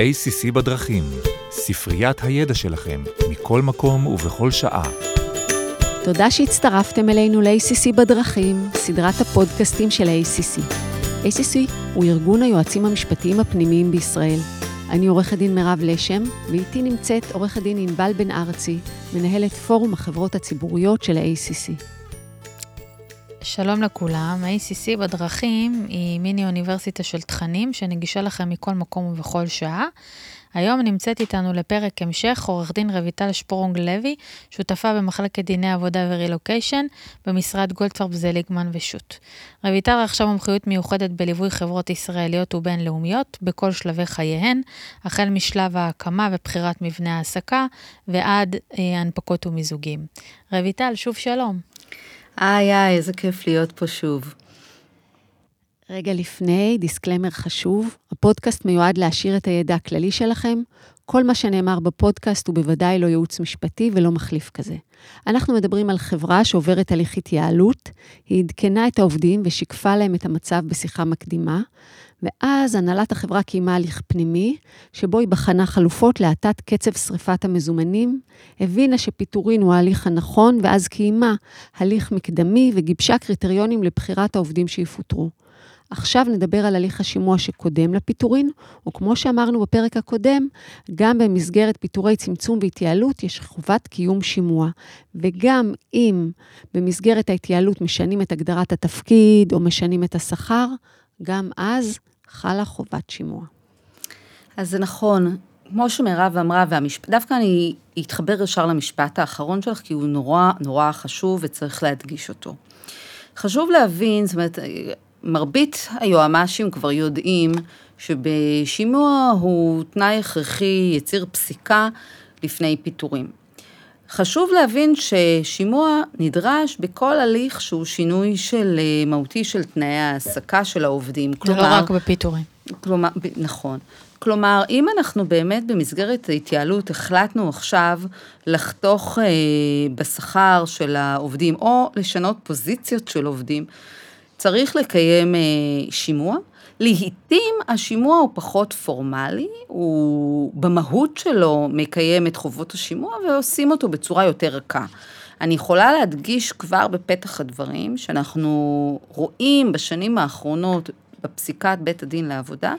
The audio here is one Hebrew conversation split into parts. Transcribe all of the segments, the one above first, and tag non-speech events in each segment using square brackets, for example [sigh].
ACC בדרכים, ספריית הידע שלכם, מכל מקום ובכל שעה. תודה שהצטרפתם אלינו ל-ACC בדרכים, סדרת הפודקאסטים של ה-ACC. ACC הוא ארגון היועצים המשפטיים הפנימיים בישראל. אני עורכת דין מירב לשם, ואיתי נמצאת עורכת דין ענבל בן ארצי, מנהלת פורום החברות הציבוריות של ה-ACC. שלום לכולם, ACC בדרכים היא מיני אוניברסיטה של תכנים שנגישה לכם מכל מקום ובכל שעה. היום נמצאת איתנו לפרק המשך עורך דין רויטל שפורונג לוי, שותפה במחלקת דיני עבודה ורילוקיישן במשרד גולדפרב זליגמן ושות'. רויטל רכשה מומחיות מיוחדת בליווי חברות ישראליות ובינלאומיות בכל שלבי חייהן, החל משלב ההקמה ובחירת מבנה העסקה ועד אה, הנפקות ומיזוגים. רויטל, שוב שלום. איי איי, איזה כיף להיות פה שוב. רגע לפני, דיסקלמר חשוב, הפודקאסט מיועד להשאיר את הידע הכללי שלכם. כל מה שנאמר בפודקאסט הוא בוודאי לא ייעוץ משפטי ולא מחליף כזה. אנחנו מדברים על חברה שעוברת הליך התייעלות, היא עדכנה את העובדים ושיקפה להם את המצב בשיחה מקדימה, ואז הנהלת החברה קיימה הליך פנימי, שבו היא בחנה חלופות להאטת קצב שריפת המזומנים, הבינה שפיטורין הוא ההליך הנכון, ואז קיימה הליך מקדמי וגיבשה קריטריונים לבחירת העובדים שיפוטרו. עכשיו נדבר על הליך השימוע שקודם לפיטורין, וכמו שאמרנו בפרק הקודם, גם במסגרת פיטורי צמצום והתייעלות יש חובת קיום שימוע. וגם אם במסגרת ההתייעלות משנים את הגדרת התפקיד או משנים את השכר, גם אז חלה חובת שימוע. אז זה נכון, כמו שמירב אמרה, והמשפט, דווקא אני אתחבר ישר למשפט האחרון שלך, כי הוא נורא נורא חשוב וצריך להדגיש אותו. חשוב להבין, זאת אומרת, מרבית היועמ"שים כבר יודעים שבשימוע הוא תנאי הכרחי, יציר פסיקה לפני פיטורים. חשוב להבין ששימוע נדרש בכל הליך שהוא שינוי של אה, מהותי של תנאי ההעסקה של העובדים. זה לא רק בפיטורים. כלומר, נכון. כלומר, אם אנחנו באמת במסגרת ההתייעלות החלטנו עכשיו לחתוך אה, בשכר של העובדים, או לשנות פוזיציות של עובדים, צריך לקיים אה, שימוע. לעתים השימוע הוא פחות פורמלי, הוא במהות שלו מקיים את חובות השימוע ועושים אותו בצורה יותר רכה. אני יכולה להדגיש כבר בפתח הדברים שאנחנו רואים בשנים האחרונות בפסיקת בית הדין לעבודה,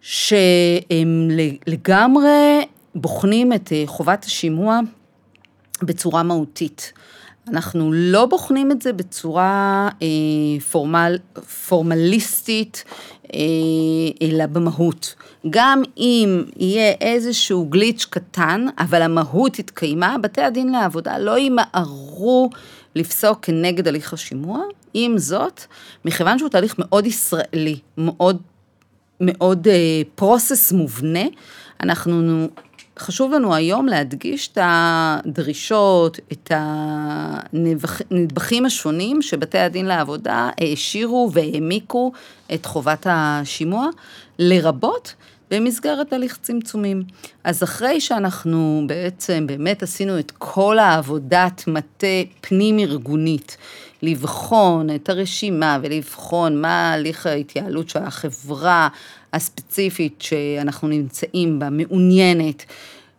שהם לגמרי בוחנים את אה, חובת השימוע בצורה מהותית. אנחנו לא בוחנים את זה בצורה אה, פורמל, פורמליסטית, אה, אלא במהות. גם אם יהיה איזשהו גליץ' קטן, אבל המהות התקיימה, בתי הדין לעבודה לא ימהרו לפסוק כנגד הליך השימוע. עם זאת, מכיוון שהוא תהליך מאוד ישראלי, מאוד, מאוד אה, פרוסס מובנה, אנחנו חשוב לנו היום להדגיש את הדרישות, את הנדבכים השונים שבתי הדין לעבודה העשירו והעמיקו את חובת השימוע, לרבות במסגרת הליך צמצומים. אז אחרי שאנחנו בעצם באמת עשינו את כל העבודת מטה פנים-ארגונית, לבחון את הרשימה ולבחון מה הליך ההתייעלות של החברה הספציפית שאנחנו נמצאים בה מעוניינת,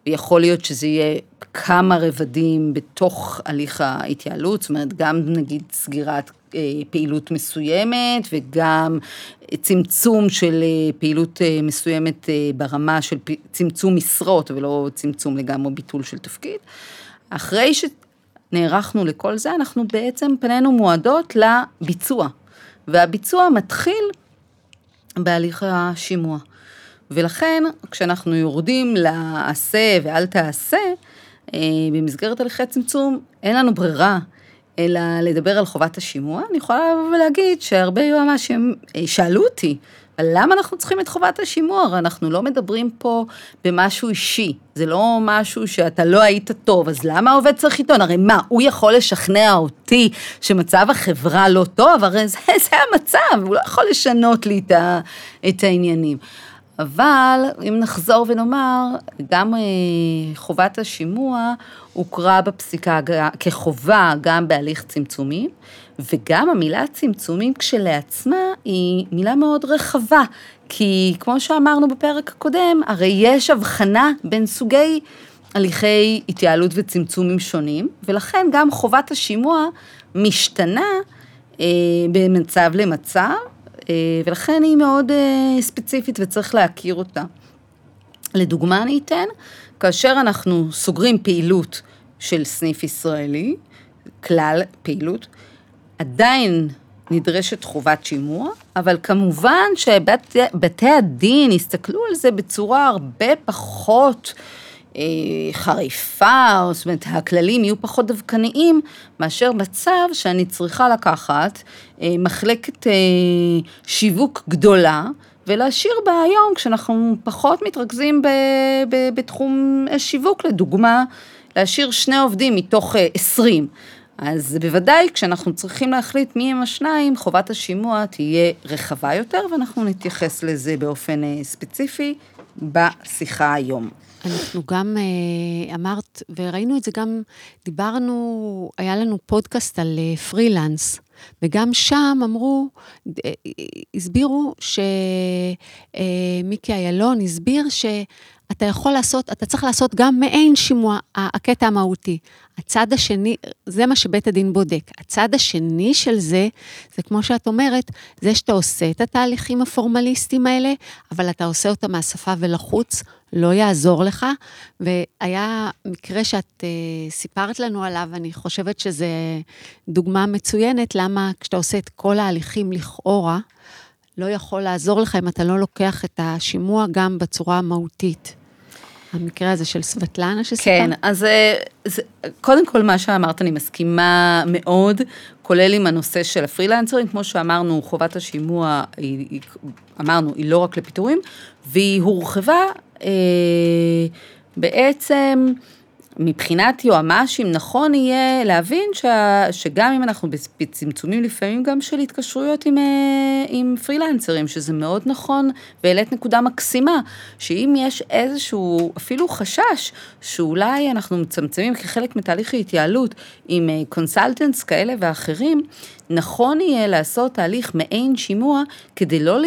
ויכול להיות שזה יהיה כמה רבדים בתוך הליך ההתייעלות, זאת אומרת, גם נגיד סגירת אה, פעילות מסוימת וגם צמצום של אה, פעילות אה, מסוימת ברמה של צמצום משרות ולא צמצום לגמרי ביטול של תפקיד. אחרי שנערכנו לכל זה, אנחנו בעצם פנינו מועדות לביצוע, והביצוע מתחיל בהליך השימוע. ולכן, כשאנחנו יורדים לעשה ואל תעשה, אה, במסגרת הליכי צמצום, אין לנו ברירה, אלא לדבר על חובת השימוע. אני יכולה לבוא ולהגיד שהרבה יועמ"שים אה, שאלו אותי, למה אנחנו צריכים את חובת השימוע? אנחנו לא מדברים פה במשהו אישי, זה לא משהו שאתה לא היית טוב, אז למה העובד צריך עיתון? הרי מה, הוא יכול לשכנע אותי שמצב החברה לא טוב? הרי זה, [laughs] זה המצב, הוא לא יכול לשנות לי את, ה, את העניינים. אבל אם נחזור ונאמר, גם אה, חובת השימוע הוכרה בפסיקה כחובה גם בהליך צמצומי, וגם המילה צמצומים כשלעצמה היא מילה מאוד רחבה, כי כמו שאמרנו בפרק הקודם, הרי יש הבחנה בין סוגי הליכי התייעלות וצמצומים שונים, ולכן גם חובת השימוע משתנה אה, במצב למצב, אה, ולכן היא מאוד אה, ספציפית וצריך להכיר אותה. לדוגמה אני אתן, כאשר אנחנו סוגרים פעילות של סניף ישראלי, כלל פעילות, עדיין נדרשת חובת שימוע, אבל כמובן שבתי הדין יסתכלו על זה בצורה הרבה פחות אה, חריפה, זאת אומרת, הכללים יהיו פחות דווקניים, מאשר מצב שאני צריכה לקחת אה, מחלקת אה, שיווק גדולה, ולהשאיר בה היום, כשאנחנו פחות מתרכזים ב, ב, בתחום שיווק, לדוגמה, להשאיר שני עובדים מתוך עשרים. אז בוודאי כשאנחנו צריכים להחליט מי הם השניים, חובת השימוע תהיה רחבה יותר, ואנחנו נתייחס לזה באופן ספציפי בשיחה היום. אנחנו גם אה, אמרת, וראינו את זה גם, דיברנו, היה לנו פודקאסט על אה, פרילנס, וגם שם אמרו, אה, הסבירו שמיקי איילון הסביר ש... אתה יכול לעשות, אתה צריך לעשות גם מעין שימוע, הקטע המהותי. הצד השני, זה מה שבית הדין בודק. הצד השני של זה, זה כמו שאת אומרת, זה שאתה עושה את התהליכים הפורמליסטיים האלה, אבל אתה עושה אותם מהשפה ולחוץ, לא יעזור לך. והיה מקרה שאת uh, סיפרת לנו עליו, אני חושבת שזו דוגמה מצוינת, למה כשאתה עושה את כל ההליכים לכאורה, לא יכול לעזור לך אם אתה לא לוקח את השימוע גם בצורה המהותית. המקרה הזה של סבטלנה שסיפרת? כן, אז אה, זה, קודם כל מה שאמרת, אני מסכימה מאוד, כולל עם הנושא של הפרילנסרים, כמו שאמרנו, חובת השימוע, היא, היא, אמרנו, היא לא רק לפיטורים, והיא הורחבה אה, בעצם מבחינת יועמ"שים, נכון יהיה להבין שה, שגם אם אנחנו בצמצומים לפעמים גם של התקשרויות עם, אה, עם פרילנסרים, שזה מאוד נכון, והעלית נקודה מקסימה, שאם יש איזשהו אפילו חשש שאולי אנחנו מצמצמים כחלק מתהליך ההתייעלות עם קונסלטנטס אה, כאלה ואחרים, נכון יהיה לעשות תהליך מעין שימוע כדי לא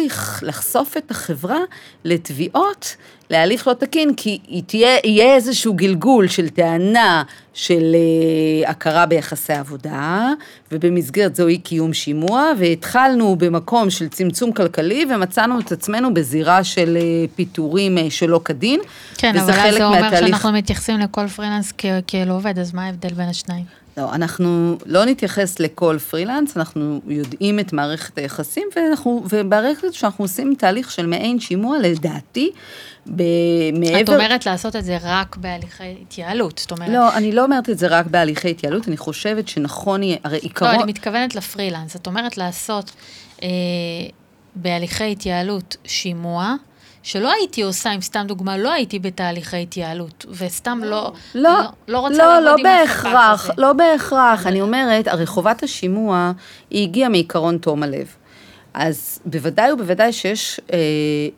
לחשוף את החברה לתביעות להליך לא תקין, כי תהיה, יהיה איזשהו גלגול של טענה של uh, הכרה ביחסי עבודה, ובמסגרת זו אי קיום שימוע, והתחלנו במקום של צמצום כלכלי, ומצאנו את עצמנו בזירה של uh, פיטורים uh, שלא כדין. כן, אבל אז זה אומר מהתהליך... שאנחנו מתייחסים לכל פרילנס כאל עובד, אז מה ההבדל בין השניים? לא, אנחנו לא נתייחס לכל פרילנס, אנחנו יודעים את מערכת היחסים, ואנחנו, וברגע שאנחנו עושים תהליך של מעין שימוע, לדעתי, מעבר... את אומרת לעשות את זה רק בהליכי התייעלות, זאת אומרת... לא, אני לא אומרת את זה רק בהליכי התייעלות, אני חושבת שנכון יהיה, הרי עיקרון... לא, אני מתכוונת לפרילנס, את אומרת לעשות אה, בהליכי התייעלות שימוע, שלא הייתי עושה, אם סתם דוגמה, לא הייתי בתהליכי התייעלות, וסתם לא, לא, לא, לא רוצה לא, לעבוד לא עם בהכרח, לא בהכרח, אני אומרת, הרי חובת השימוע, היא הגיעה מעיקרון תום הלב. אז בוודאי ובוודאי שיש אה,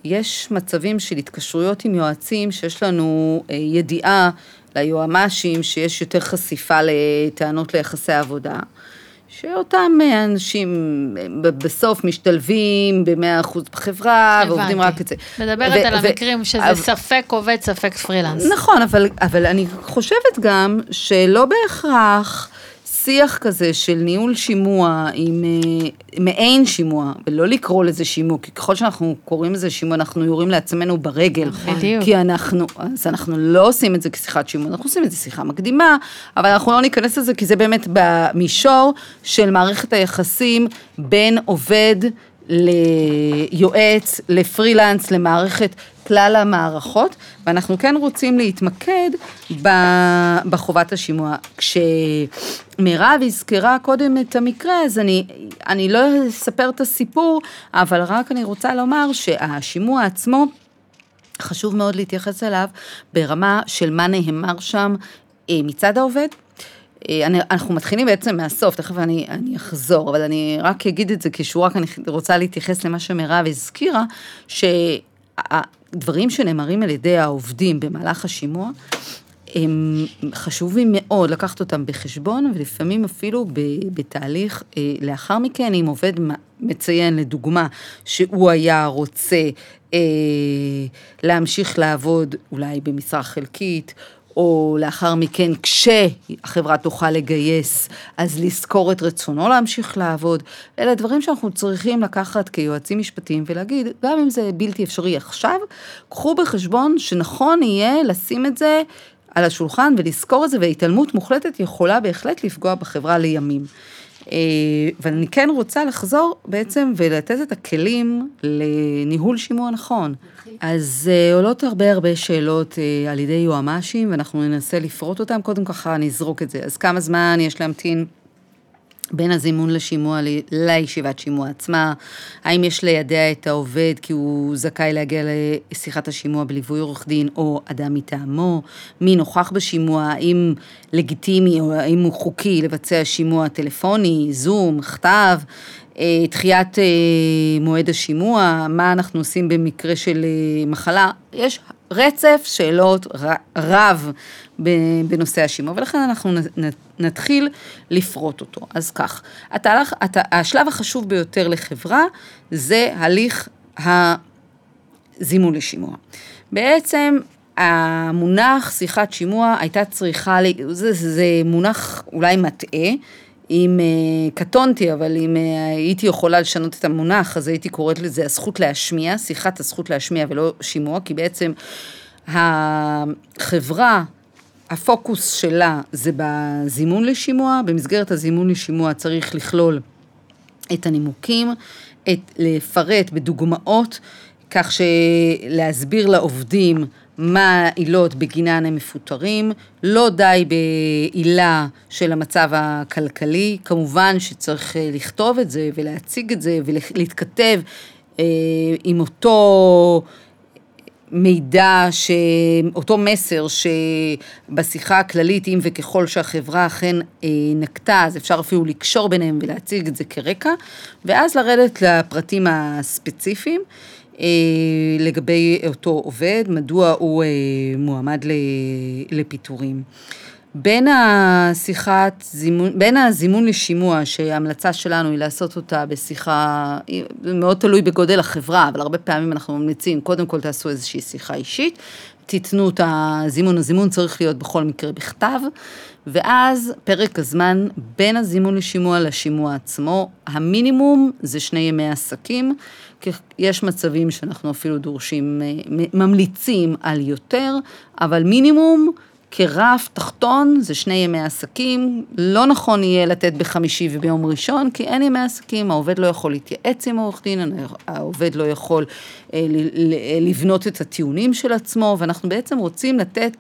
יש מצבים של התקשרויות עם יועצים, שיש לנו אה, ידיעה ליועמ"שים שיש יותר חשיפה לטענות ליחסי עבודה. שאותם אנשים בסוף משתלבים ב-100% בחברה, הבנתי. ועובדים רק את זה. מדברת על המקרים שזה ו- ספק עובד, ספק פרילנס. נכון, אבל, אבל אני חושבת גם שלא בהכרח שיח כזה של ניהול שימוע עם אה, מעין שימוע, ולא לקרוא לזה שימוע, כי ככל שאנחנו קוראים לזה שימוע, אנחנו יורים לעצמנו ברגל. בדיוק. כי אנחנו, אז אנחנו לא עושים את זה כשיחת שימוע, אנחנו עושים את זה שיחה מקדימה, אבל אנחנו לא ניכנס לזה, כי זה באמת במישור של מערכת היחסים בין עובד ליועץ, לפרילנס, למערכת כלל המערכות, ואנחנו כן רוצים להתמקד בחובת השימוע. כשמירב הזכירה קודם את המקרה, אז אני, אני לא אספר את הסיפור, אבל רק אני רוצה לומר שהשימוע עצמו, חשוב מאוד להתייחס אליו ברמה של מה נאמר שם אה, מצד העובד, אה, אני, אנחנו מתחילים בעצם מהסוף, תכף אני, אני אחזור, אבל אני רק אגיד את זה כשורה, כי אני רוצה להתייחס למה שמירב הזכירה, שהדברים שנאמרים על ידי העובדים במהלך השימוע, הם חשובים מאוד לקחת אותם בחשבון, ולפעמים אפילו בתהליך אה, לאחר מכן, אם עובד מציין לדוגמה שהוא היה רוצה אה, להמשיך לעבוד אולי במשרה חלקית, או לאחר מכן, כשהחברה תוכל לגייס, אז לזכור את רצונו להמשיך לעבוד. אלה דברים שאנחנו צריכים לקחת כיועצים משפטיים ולהגיד, גם אם זה בלתי אפשרי עכשיו, קחו בחשבון שנכון יהיה לשים את זה על השולחן ולזכור את זה, והתעלמות מוחלטת יכולה בהחלט לפגוע בחברה לימים. אה, ואני כן רוצה לחזור בעצם ולתת את הכלים לניהול שימוע נכון. אז אה, עולות הרבה הרבה שאלות אה, על ידי יועמ"שים, ואנחנו ננסה לפרוט אותם, קודם ככה נזרוק את זה. אז כמה זמן יש להמתין בין הזימון לשימוע לישיבת שימוע עצמה, האם יש לידע את העובד כי הוא זכאי להגיע לשיחת השימוע בליווי עורך דין או אדם מטעמו, מי נוכח בשימוע, האם לגיטימי או האם הוא חוקי לבצע שימוע טלפוני, זום, כתב, אה, דחיית אה, מועד השימוע, מה אנחנו עושים במקרה של אה, מחלה, יש רצף שאלות רב בנושא השימוע, ולכן אנחנו נתחיל לפרוט אותו. אז כך, התהלך, השלב החשוב ביותר לחברה זה הליך הזימון לשימוע. בעצם המונח שיחת שימוע הייתה צריכה, זה, זה מונח אולי מטעה, אם uh, קטונתי, אבל אם uh, הייתי יכולה לשנות את המונח, אז הייתי קוראת לזה הזכות להשמיע, שיחת הזכות להשמיע ולא שימוע, כי בעצם החברה, הפוקוס שלה זה בזימון לשימוע, במסגרת הזימון לשימוע צריך לכלול את הנימוקים, את, לפרט בדוגמאות, כך שלהסביר לעובדים מה העילות בגינן הם מפוטרים, לא די בעילה של המצב הכלכלי, כמובן שצריך אה, לכתוב את זה ולהציג את זה ולהתכתב אה, עם אותו מידע, ש... אותו מסר שבשיחה הכללית, אם וככל שהחברה אכן אה, נקטה, אז אפשר אפילו לקשור ביניהם ולהציג את זה כרקע, ואז לרדת לפרטים הספציפיים. אה, לגבי אותו עובד, מדוע הוא אה, מועמד לפיטורים. בין השיחת זימון, בין הזימון לשימוע, שההמלצה שלנו היא לעשות אותה בשיחה, זה מאוד תלוי בגודל החברה, אבל הרבה פעמים אנחנו ממליצים, קודם כל תעשו איזושהי שיחה אישית, תיתנו את הזימון, הזימון צריך להיות בכל מקרה בכתב, ואז פרק הזמן בין הזימון לשימוע לשימוע עצמו, המינימום זה שני ימי עסקים, יש מצבים שאנחנו אפילו דורשים, ממליצים על יותר, אבל מינימום כרף תחתון זה שני ימי עסקים, לא נכון יהיה לתת בחמישי וביום ראשון, כי אין ימי עסקים, העובד לא יכול להתייעץ עם העורך דין, העובד לא יכול אה, לבנות את הטיעונים של עצמו, ואנחנו בעצם רוצים לתת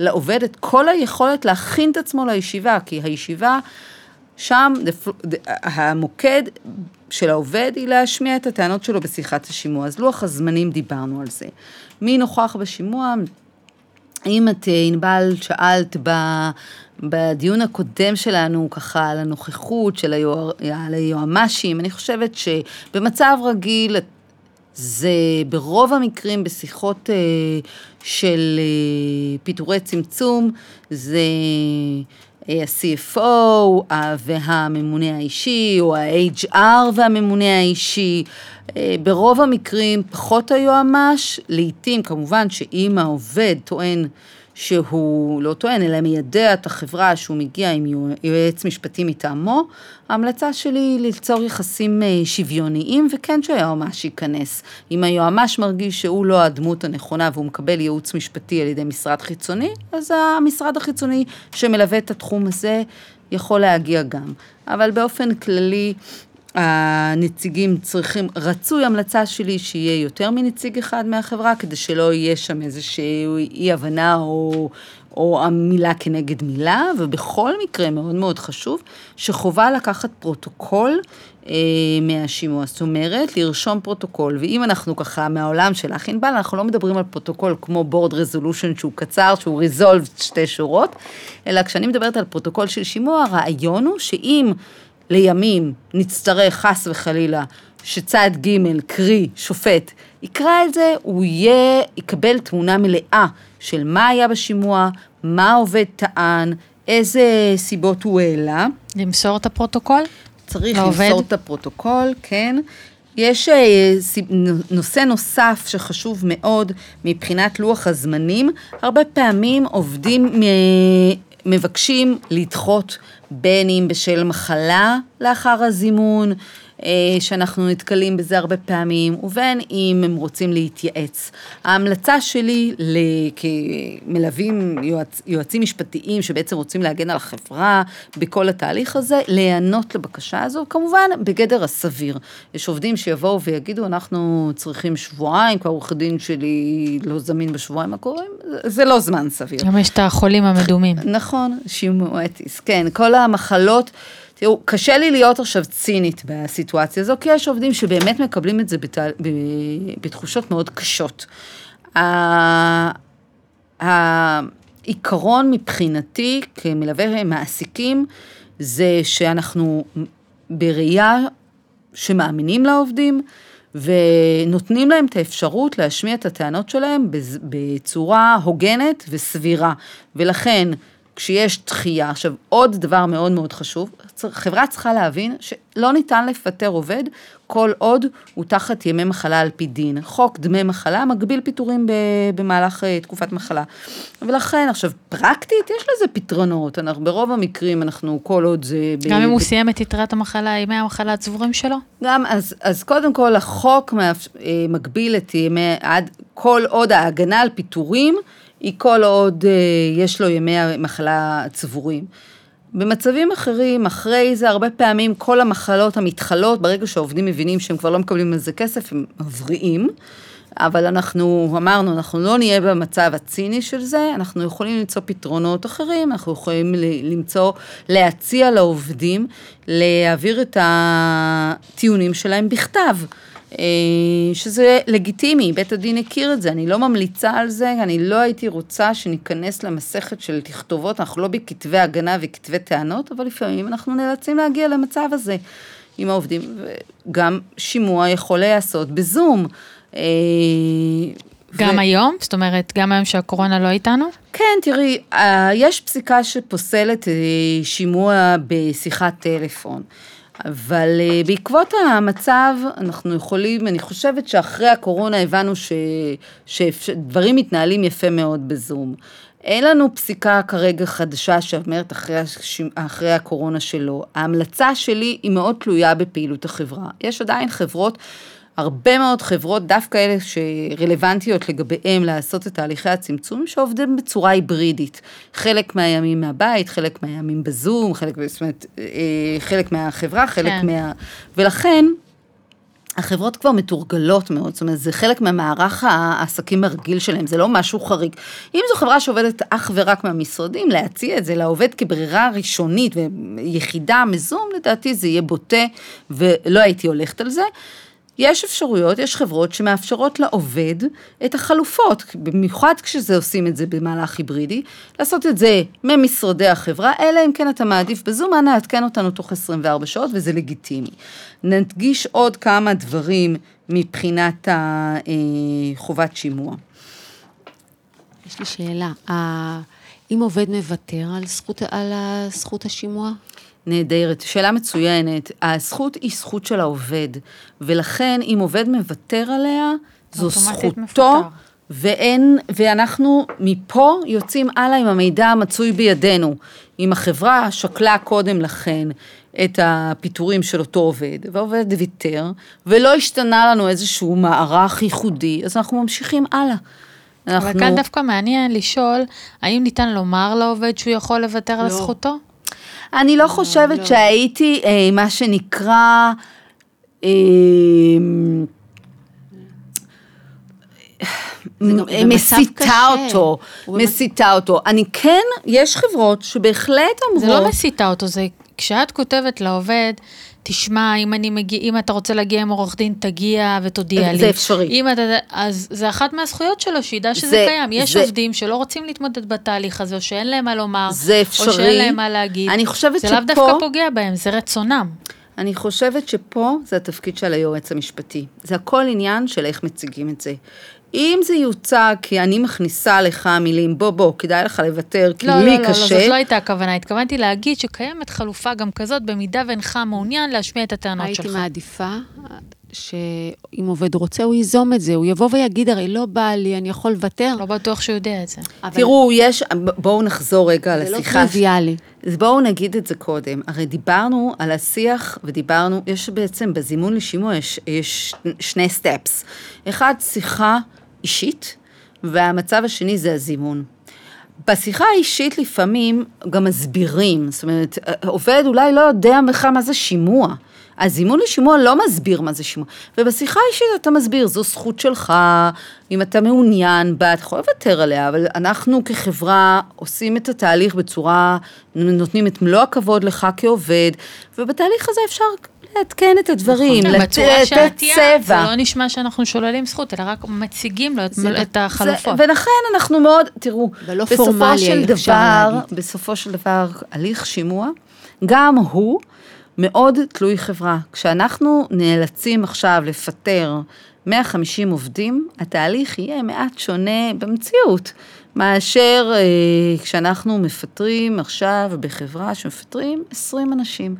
לעובד את כל היכולת להכין את עצמו לישיבה, כי הישיבה, שם המוקד של העובד היא להשמיע את הטענות שלו בשיחת השימוע. אז לוח הזמנים דיברנו על זה. מי נוכח בשימוע? אם את, אה, ענבל, שאלת ב, בדיון הקודם שלנו ככה על הנוכחות של על היועמ"שים, אני חושבת שבמצב רגיל זה ברוב המקרים בשיחות אה, של אה, פיטורי צמצום, זה ה-CFO והממונה האישי, או ה-HR והממונה האישי. אה, ברוב המקרים פחות היועמ"ש, לעתים כמובן שאם העובד טוען שהוא לא טוען, אלא מיידע את החברה שהוא מגיע עם יועץ משפטי מטעמו, ההמלצה שלי היא ליצור יחסים אה, שוויוניים, וכן שהיועמ"ש ייכנס. אם היועמ"ש מרגיש שהוא לא הדמות הנכונה והוא מקבל ייעוץ משפטי על ידי משרד חיצוני, אז המשרד החיצוני שמלווה את התחום הזה יכול להגיע גם. אבל באופן כללי, הנציגים צריכים, רצוי המלצה שלי שיהיה יותר מנציג אחד מהחברה, כדי שלא יהיה שם איזושהי אי הבנה או, או המילה כנגד מילה, ובכל מקרה מאוד מאוד חשוב, שחובה לקחת פרוטוקול אה, מהשימוע, זאת אומרת, לרשום פרוטוקול, ואם אנחנו ככה מהעולם של ענבל, אנחנו לא מדברים על פרוטוקול כמו board resolution שהוא קצר, שהוא resolved שתי שורות, אלא כשאני מדברת על פרוטוקול של שימוע, הרעיון הוא שאם לימים נצטרך חס וחלילה שצד ג', קרי שופט, יקרא את זה, הוא יהיה, יקבל תמונה מלאה של מה היה בשימוע, מה העובד טען, איזה סיבות הוא העלה. למסור את הפרוטוקול? צריך לעובד? למסור את הפרוטוקול, כן. יש אה, נושא נוסף שחשוב מאוד מבחינת לוח הזמנים. הרבה פעמים עובדים מבקשים לדחות בין אם בשל מחלה לאחר הזימון, שאנחנו נתקלים בזה הרבה פעמים, ובין אם הם רוצים להתייעץ. ההמלצה שלי כמלווים יועצ, יועצים משפטיים שבעצם רוצים להגן על החברה בכל התהליך הזה, להיענות לבקשה הזו, כמובן בגדר הסביר. יש עובדים שיבואו ויגידו, אנחנו צריכים שבועיים, כי העורך דין שלי לא זמין בשבועיים הקרובים, זה- לא זמן סביר. גם יש את החולים המדומים. נכון, שימואטיס, כן, כל המחלות, תראו, קשה לי להיות עכשיו צינית בסיטואציה הזו, כי יש עובדים שבאמת מקבלים את זה בת... ב... בתחושות מאוד קשות. העיקרון מבחינתי כמלווה מעסיקים, זה שאנחנו בראייה שמאמינים לעובדים, ונותנים להם את האפשרות להשמיע את הטענות שלהם בצורה הוגנת וסבירה. ולכן, כשיש דחייה, עכשיו עוד דבר מאוד מאוד חשוב, חברה צריכה להבין שלא ניתן לפטר עובד כל עוד הוא תחת ימי מחלה על פי דין. חוק דמי מחלה מגביל פיטורים ב- במהלך אה, תקופת מחלה. ולכן, עכשיו, פרקטית יש לזה פתרונות, אנחנו ברוב המקרים, אנחנו כל עוד זה... ב- גם אם הוא ב- סיים את יתרת המחלה, ימי המחלה הצבורים שלו? גם, אז, אז קודם כל, החוק. אה, מגביל את ימי, עד כל עוד ההגנה על פיטורים, היא כל עוד אה, יש לו ימי המחלה צבורים. במצבים אחרים, אחרי זה, הרבה פעמים כל המחלות המתחלות, ברגע שהעובדים מבינים שהם כבר לא מקבלים על זה כסף, הם מבריאים. אבל אנחנו אמרנו, אנחנו לא נהיה במצב הציני של זה, אנחנו יכולים למצוא פתרונות אחרים, אנחנו יכולים למצוא, להציע לעובדים, להעביר את הטיעונים שלהם בכתב. אה, שזה לגיטימי, בית הדין הכיר את זה, אני לא ממליצה על זה, אני לא הייתי רוצה שניכנס למסכת של תכתובות, אנחנו לא בכתבי הגנה וכתבי טענות, אבל לפעמים אנחנו נאלצים להגיע למצב הזה עם העובדים, וגם שימוע יכול להיעשות בזום. אה, גם ו- היום? זאת אומרת, גם היום שהקורונה לא איתנו? כן, תראי, אה, יש פסיקה שפוסלת שימוע בשיחת טלפון. אבל אה, בעקבות המצב, אנחנו יכולים, אני חושבת שאחרי הקורונה הבנו ש, שדברים מתנהלים יפה מאוד בזום. אין לנו פסיקה כרגע חדשה שאומרת אחרי, הש- אחרי הקורונה שלא. ההמלצה שלי היא מאוד תלויה בפעילות החברה. יש עדיין חברות הרבה מאוד חברות, דווקא אלה שרלוונטיות לגביהם לעשות את תהליכי הצמצום, שעובדים בצורה היברידית. חלק מהימים מהבית, חלק מהימים בזום, חלק, זאת אומרת, אה, חלק מהחברה, חלק כן. מה... ולכן, החברות כבר מתורגלות מאוד, זאת אומרת, זה חלק מהמערך העסקים הרגיל שלהם, זה לא משהו חריג. אם זו חברה שעובדת אך ורק מהמשרדים, להציע את זה לעובד כברירה ראשונית ויחידה מזום, לדעתי זה יהיה בוטה, ולא הייתי הולכת על זה. יש אפשרויות, יש חברות שמאפשרות לעובד את החלופות, במיוחד כשזה עושים את זה במהלך היברידי, לעשות את זה ממשרדי החברה, אלא אם כן אתה מעדיף בזום, אנא עדכן אותנו תוך 24 שעות וזה לגיטימי. נדגיש עוד כמה דברים מבחינת אה, חובת שימוע. יש לי שאלה. אם עובד מוותר על זכות, על זכות השימוע? נהדרת, שאלה מצוינת. הזכות היא זכות של העובד, ולכן אם עובד מוותר עליה, זו זכותו, מפוטר. ואין, ואנחנו מפה יוצאים הלאה עם המידע המצוי בידינו. אם החברה שקלה קודם לכן את הפיטורים של אותו עובד, והעובד ויתר, ולא השתנה לנו איזשהו מערך ייחודי, אז אנחנו ממשיכים הלאה. אבל כאן דווקא מעניין לשאול, האם ניתן לומר לעובד שהוא יכול לוותר על לא. זכותו? אני לא חושבת לא. שהייתי אה, מה שנקרא... אה, זה מסיתה. אותו, מסיתה אותו. אני כן, יש חברות שבהחלט זה אמרו... לא מסיתה אותו, זה כשאת כותבת לעובד, תשמע, אם, אני מגיע, אם אתה רוצה להגיע עם עורך דין, תגיע ותודיע זה לי. אפשרי. אם אתה, אז זה אחת מהזכויות שלו, שידע שזה זה- קיים. יש זה- עובדים שלא רוצים להתמודד בתהליך הזה, או שאין להם מה לומר, זה או אפשרי. שאין להם מה להגיד. אני חושבת זה לאו שפה- דווקא פוגע בהם, זה רצונם. אני חושבת שפה זה התפקיד של היועץ המשפטי. זה הכל עניין של איך מציגים את זה. אם זה יוצג כי אני מכניסה לך מילים, בוא בוא, כדאי לך לוותר, כי לא, לי לא, לא, קשה. לא, זאת לא הייתה הכוונה. התכוונתי להגיד שקיימת חלופה גם כזאת, במידה ואינך מעוניין להשמיע את הטענות הייתי שלך. מעדיפה שאם עובד רוצה, הוא ייזום את זה. הוא יבוא ויגיד, הרי לא בא לי, אני יכול לוותר. לא בטוח שהוא יודע את זה. אבל תראו, יש, בואו נחזור רגע על זה לא. טריוויאלי. אז בואו נגיד את זה קודם. הרי דיברנו על השיח ודיברנו, יש בעצם בזימון לשימוע יש, יש שני סטפס. אחד, שיחה אישית, והמצב השני זה הזימון. בשיחה האישית לפעמים גם מסבירים, זאת אומרת, עובד אולי לא יודע בכלל מה זה שימוע. הזימון לשימוע לא מסביר מה זה שימוע, ובשיחה האישית אתה מסביר, זו זכות שלך, אם אתה מעוניין בה, אתה יכול לוותר עליה, אבל אנחנו כחברה עושים את התהליך בצורה, נותנים את מלוא הכבוד לך כעובד, ובתהליך הזה אפשר לעדכן את הדברים, כן, לתת בצורה שאת תיארת, זה צבע. לא נשמע שאנחנו שוללים זכות, אלא רק מציגים לו את- החלופות. ולכן אנחנו מאוד, תראו, בסופו של דבר. בסופו של דבר, הליך שימוע, גם הוא מאוד תלוי חברה. כשאנחנו נאלצים עכשיו לפטר 150 עובדים, התהליך יהיה מעט שונה במציאות, מאשר אה, כשאנחנו מפטרים עכשיו בחברה שמפטרים 20 אנשים.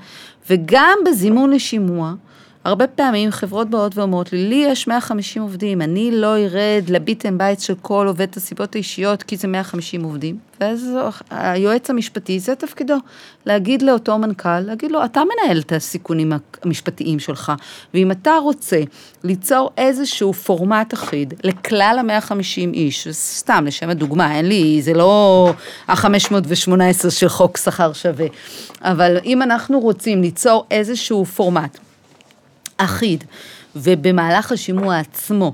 וגם בזימון לשימוע, הרבה פעמים חברות באות ואומרות לי, לי יש 150 עובדים, אני לא ארד לביטן בית של כל עובד את הסיבות האישיות, כי זה 150 עובדים. ואז היועץ המשפטי, זה תפקידו, להגיד לאותו מנכ"ל, להגיד לו, אתה מנהל את הסיכונים המשפטיים שלך, ואם אתה רוצה ליצור איזשהו פורמט אחיד לכלל ה-150 איש, סתם לשם הדוגמה, אין לי, זה לא ה-518 של חוק שכר שווה, אבל אם אנחנו רוצים ליצור איזשהו פורמט, אחיד, ובמהלך השימוע עצמו,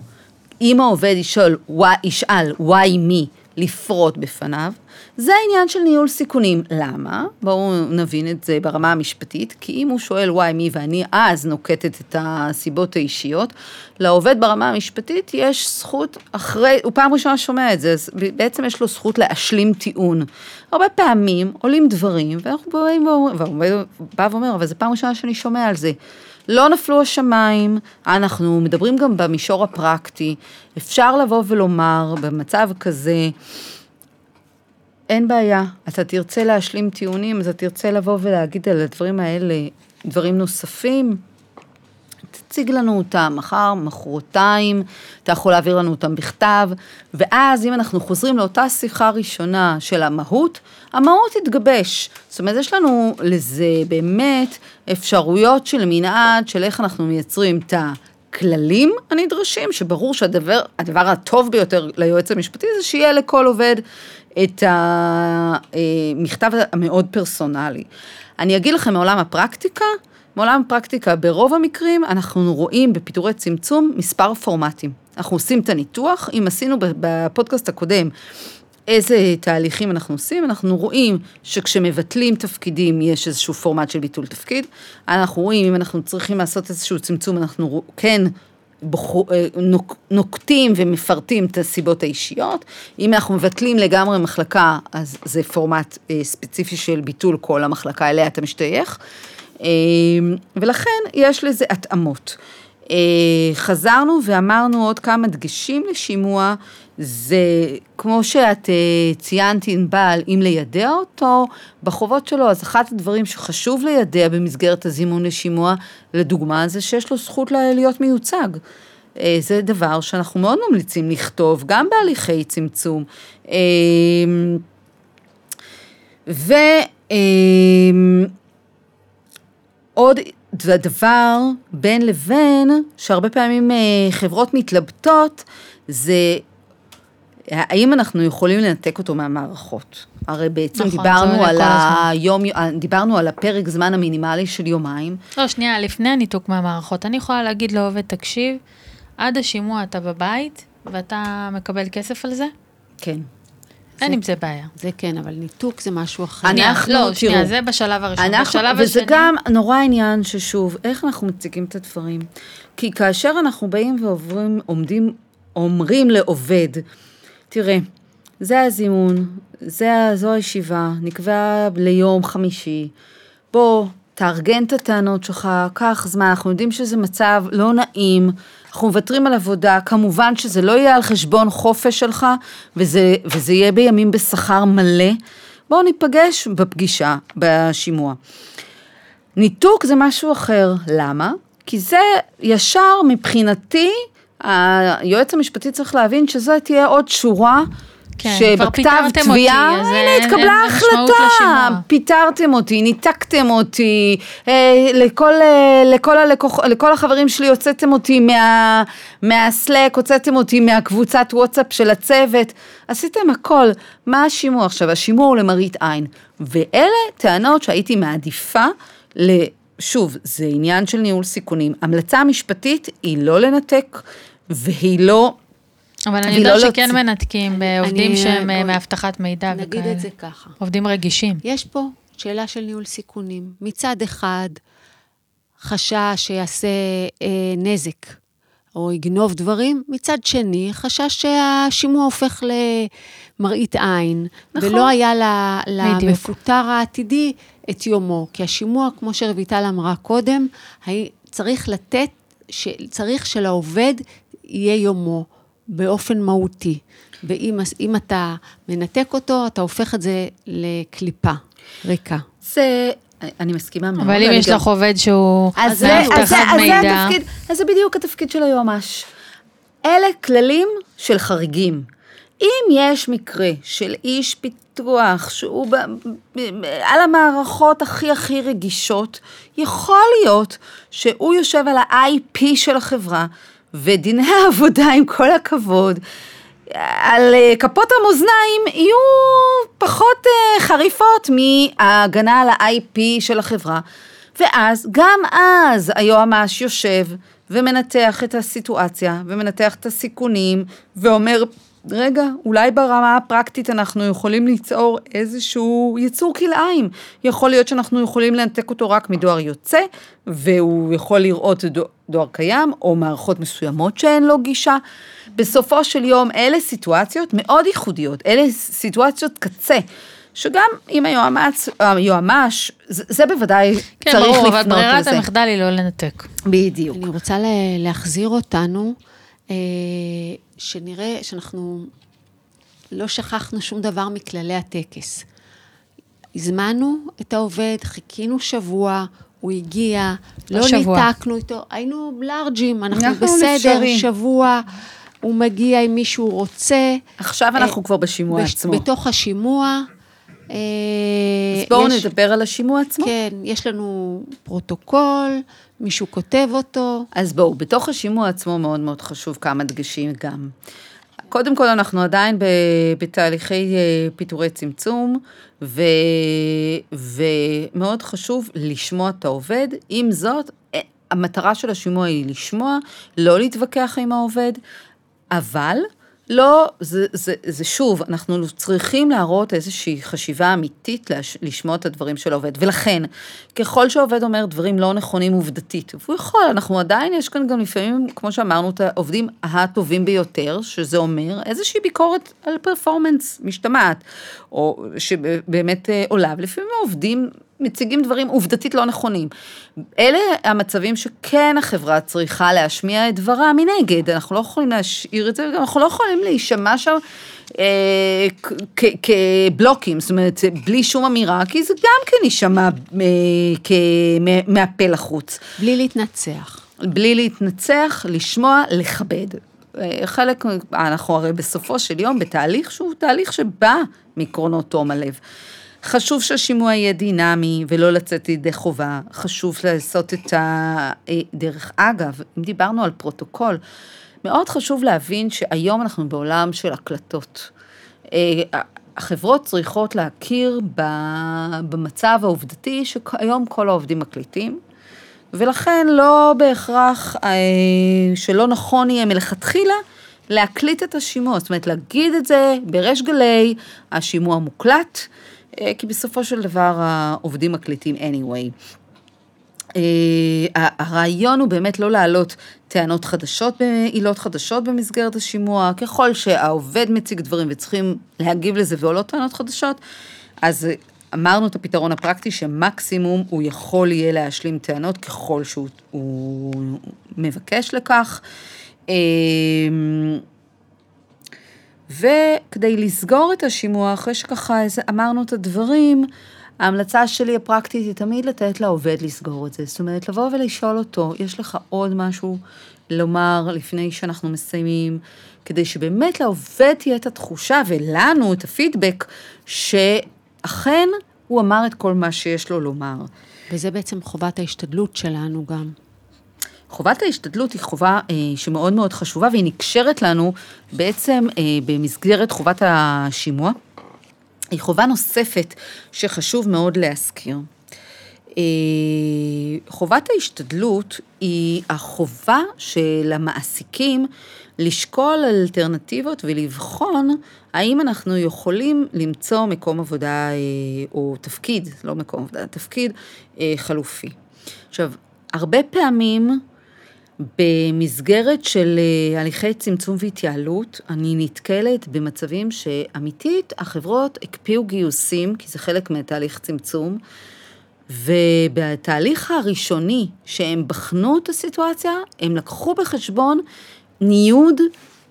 אם העובד ישאל, ישאל why me לפרוט בפניו, זה העניין של ניהול סיכונים. למה? בואו נבין את זה ברמה המשפטית, כי אם הוא שואל why me ואני אז נוקטת את הסיבות האישיות, לעובד ברמה המשפטית יש זכות אחרי, הוא פעם ראשונה שומע את זה, אז בעצם יש לו זכות להשלים טיעון. הרבה פעמים עולים דברים, ואנחנו באים ואומרים, והעובד בא ואומר, אבל זו פעם ראשונה שאני שומע על זה. לא נפלו השמיים, אנחנו מדברים גם במישור הפרקטי, אפשר לבוא ולומר במצב כזה, אין בעיה, אתה תרצה להשלים טיעונים, אתה תרצה לבוא ולהגיד על הדברים האלה דברים נוספים, תציג לנו אותם מחר, מחרתיים, אתה יכול להעביר לנו אותם בכתב, ואז אם אנחנו חוזרים לאותה שיחה ראשונה של המהות, המהות תתגבש. זאת אומרת, יש לנו לזה באמת אפשרויות של מנעד, של איך אנחנו מייצרים את הכללים הנדרשים, שברור שהדבר הדבר הטוב ביותר ליועץ המשפטי זה שיהיה לכל עובד את המכתב המאוד פרסונלי. אני אגיד לכם מעולם הפרקטיקה, מעולם הפרקטיקה, ברוב המקרים אנחנו רואים בפיטורי צמצום מספר פורמטים. אנחנו עושים את הניתוח, אם עשינו בפודקאסט הקודם איזה תהליכים אנחנו עושים, אנחנו רואים שכשמבטלים תפקידים יש איזשהו פורמט של ביטול תפקיד, אנחנו רואים אם אנחנו צריכים לעשות איזשהו צמצום, אנחנו כן נוק, נוקטים ומפרטים את הסיבות האישיות, אם אנחנו מבטלים לגמרי מחלקה, אז זה פורמט ספציפי של ביטול כל המחלקה אליה אתה משתייך. ולכן יש לזה התאמות. חזרנו ואמרנו עוד כמה דגשים לשימוע, זה כמו שאת ציינת ענבל, אם לידע אותו בחובות שלו, אז אחד הדברים שחשוב לידע במסגרת הזימון לשימוע, לדוגמה, זה שיש לו זכות להיות מיוצג. זה דבר שאנחנו מאוד ממליצים לכתוב, גם בהליכי צמצום. ו... עוד דבר בין לבין, שהרבה פעמים חברות מתלבטות, זה האם אנחנו יכולים לנתק אותו מהמערכות. הרי בעצם נכון, דיברנו על היום, דיברנו על הפרק זמן המינימלי של יומיים. לא, שנייה, לפני הניתוק מהמערכות, אני יכולה להגיד לעובד, תקשיב, עד השימוע אתה בבית, ואתה מקבל כסף על זה? כן. אין עם זה בעיה. זה כן, אבל ניתוק זה משהו אחר. אנחנו, לא, שנייה, זה בשלב הראשון. אנחנו, בשלב וזה השני... גם נורא עניין ששוב, איך אנחנו מציגים את הדברים? כי כאשר אנחנו באים ועוברים, עומדים, אומרים לעובד, תראה, זה הזימון, זה, זו הישיבה, נקבע ליום חמישי, בוא, תארגן את הטענות שלך, קח זמן, אנחנו יודעים שזה מצב לא נעים, אנחנו מוותרים על עבודה, כמובן שזה לא יהיה על חשבון חופש שלך, וזה, וזה יהיה בימים בשכר מלא. בואו ניפגש בפגישה, בשימוע. ניתוק זה משהו אחר, למה? כי זה ישר מבחינתי, היועץ המשפטי צריך להבין שזו תהיה עוד שורה כן, שבכתב תביעה, אותי, הנה אין- התקבלה החלטה. פיטרתם אותי, ניתקתם אותי, אה, לכל, אה, לכל, הלקוח, לכל החברים שלי הוצאתם אותי מה, מהסלק, הוצאתם אותי מהקבוצת וואטסאפ של הצוות, עשיתם הכל. מה השימוע עכשיו? השימוע הוא למראית עין. ואלה טענות שהייתי מעדיפה ל... שוב, זה עניין של ניהול סיכונים. המלצה המשפטית היא לא לנתק, והיא לא... אבל אני והיא לא יודעת שכן. מנתקים בעובדים אני- שהם אה, מאבטחת מידע וכאלה. נגיד את זה ככה. עובדים רגישים. יש פה שאלה של ניהול סיכונים. מצד אחד, חשש שיעשה אה, נזק או יגנוב דברים, מצד שני, חשש שהשימוע הופך למראית עין, נכון. ולא היה. למפוטר העתידי את יומו. כי השימוע, כמו שרויטל אמרה קודם, צריך לתת, צריך שלעובד יהיה יומו באופן מהותי. ואם אם אתה מנתק אותו, אתה הופך את זה לקליפה ריקה. זה... אני מסכימה מאוד. אבל אם יש גם- לך עובד שהוא אז זה, התפקיד, אז זה בדיוק התפקיד של היועמ"ש. אלה כללים של חריגים. אם יש מקרה של איש פיתוח שהוא ב, ב, ב, על המערכות הכי הכי רגישות, יכול להיות שהוא יושב על ה-IP של החברה, ודיני [laughs] העבודה, עם כל הכבוד, על אה, כפות המאזניים יהיו פחות אה, חריפות מההגנה על ה-IP של החברה. ואז, גם אז היועמ"ש יושב ומנתח את הסיטואציה, ומנתח את הסיכונים, ואומר, רגע, אולי ברמה הפרקטית אנחנו יכולים ליצור איזשהו יצור כלאיים. יכול להיות שאנחנו יכולים לנתק אותו רק מדואר יוצא, והוא יכול לראות דו- דואר קיים, או מערכות מסוימות שאין לו גישה. בסופו של יום, אלה סיטואציות מאוד ייחודיות, אלה סיטואציות קצה. שגם אם היועמ"ש, היועמ"ש, זה, זה בוודאי כן, צריך ברור, לפנות אבל ברירת לזה. המחדל היא לא לנתק. בדיוק. אני רוצה לה- להחזיר אותנו, שנראה שאנחנו לא שכחנו שום דבר מכללי הטקס. הזמנו את העובד, חיכינו שבוע, הוא הגיע, לא לא שבוע. ניתקנו איתו, היינו לארג'ים, אנחנו אנחנו בסדר, אפשרי. שבוע, הוא מגיע אם מישהו רוצה. עכשיו אנחנו אה, כבר בשימוע בש- עצמו. בתוך השימוע. אה, אז בואו יש- נדבר על השימוע עצמו. כן, יש לנו פרוטוקול, מישהו כותב אותו. אז בואו, בתוך השימוע עצמו מאוד מאוד חשוב כמה דגשים גם. קודם כל, אנחנו עדיין בתהליכי אה, פיטורי צמצום, ו... ומאוד חשוב לשמוע את העובד. עם זאת, אה, המטרה של השימוע היא לשמוע, לא להתווכח עם העובד, אבל לא, זה, זה, זה שוב, אנחנו צריכים להראות איזושהי חשיבה אמיתית לש, לשמוע את הדברים של העובד. ולכן, ככל שהעובד אומר דברים לא נכונים עובדתית, והוא יכול, אנחנו עדיין, יש כאן גם לפעמים, כמו שאמרנו, את העובדים הטובים ביותר, שזה אומר איזושהי ביקורת על פרפורמנס משתמעת, או שבאמת אה, עולה, ולפעמים העובדים מציגים דברים עובדתית לא נכונים. אלה המצבים שכן החברה צריכה להשמיע את דברה מנגד, אנחנו לא יכולים להשאיר את זה, וגם אנחנו לא יכולים להישמע שם אה, כבלוקים, זאת אומרת, בלי שום אמירה, כי זה גם כן יישמע אה, מהפה לחוץ. בלי להתנצח. בלי להתנצח, לשמוע, לכבד. אה, חלק, אנחנו הרי בסופו של יום בתהליך שהוא תהליך שבא מעקרונות תום הלב. חשוב שהשימוע יהיה דינמי ולא לצאת ידי חובה, חשוב לעשות את ה... אה, דרך אגב, אם דיברנו על פרוטוקול, מאוד חשוב להבין שהיום אנחנו בעולם של הקלטות. אה, החברות צריכות להכיר במצב העובדתי שהיום כל העובדים מקליטים, ולכן לא בהכרח אה, שלא נכון יהיה מלכתחילה להקליט את השימוע, זאת אומרת להגיד את זה בריש גלי, השימוע מוקלט, כי בסופו של דבר העובדים מקליטים anyway. אה, הרעיון הוא באמת לא להעלות טענות חדשות, עילות חדשות במסגרת השימוע, ככל שהעובד מציג דברים וצריכים להגיב לזה ועולות טענות חדשות, אז אמרנו את הפתרון הפרקטי שמקסימום הוא יכול יהיה להשלים טענות ככל שהוא הוא מבקש לכך. וכדי לסגור את השימוע, אחרי שככה אמרנו את הדברים, ההמלצה שלי הפרקטית היא תמיד לתת לעובד לסגור את זה. זאת אומרת, לבוא ולשאול אותו, יש לך עוד משהו לומר לפני שאנחנו מסיימים, כדי שבאמת לעובד תהיה את התחושה, ולנו את הפידבק, שאכן הוא אמר את כל מה שיש לו לומר. וזה בעצם חובת ההשתדלות שלנו גם. חובת ההשתדלות היא חובה אה, שמאוד מאוד חשובה, והיא נקשרת לנו בעצם אה, במסגרת חובת השימוע. היא חובה נוספת שחשוב מאוד להזכיר. אה, חובת ההשתדלות היא החובה של המעסיקים לשקול אלטרנטיבות ולבחון האם אנחנו יכולים למצוא מקום עבודה אה, או תפקיד, לא מקום עבודה, תפקיד אה, חלופי. עכשיו, הרבה פעמים במסגרת של אה, הליכי צמצום והתייעלות, אני נתקלת במצבים שאמיתית החברות הקפיאו גיוסים, כי זה חלק מתהליך צמצום, ובתהליך הראשוני שהם בחנו את הסיטואציה, הם לקחו בחשבון ניוד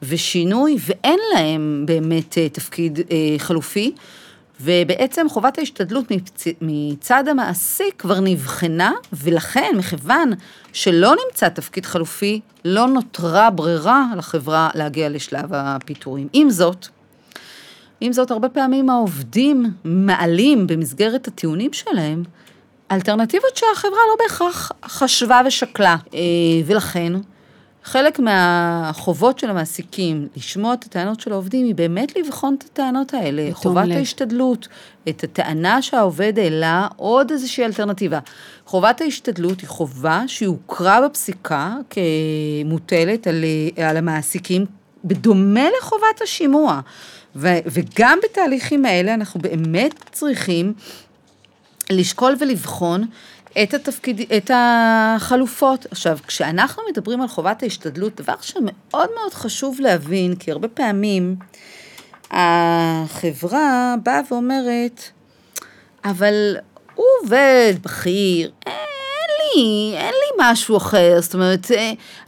ושינוי, ואין להם באמת אה, תפקיד אה, חלופי. ובעצם חובת ההשתדלות מצד המעסיק כבר נבחנה, ולכן, מכיוון שלא נמצא תפקיד חלופי, לא נותרה ברירה לחברה להגיע לשלב הפיטורים. עם זאת, עם זאת, הרבה פעמים העובדים מעלים במסגרת הטיעונים שלהם אלטרנטיבות שהחברה לא בהכרח חשבה ושקלה, אה, ולכן חלק מהחובות של המעסיקים לשמוע את הטענות של העובדים היא באמת לבחון את הטענות האלה, חובת לב. ההשתדלות, את הטענה שהעובד העלה, עוד איזושהי אלטרנטיבה. חובת ההשתדלות היא חובה שהוכרה בפסיקה כמוטלת על, על המעסיקים, בדומה לחובת השימוע. ו, וגם בתהליכים האלה אנחנו באמת צריכים לשקול ולבחון את, התפקיד, את החלופות. עכשיו, כשאנחנו מדברים על חובת ההשתדלות, דבר שמאוד מאוד חשוב להבין, כי הרבה פעמים החברה באה ואומרת, אבל הוא עובד בכיר, אין לי, אין לי משהו אחר, זאת אומרת,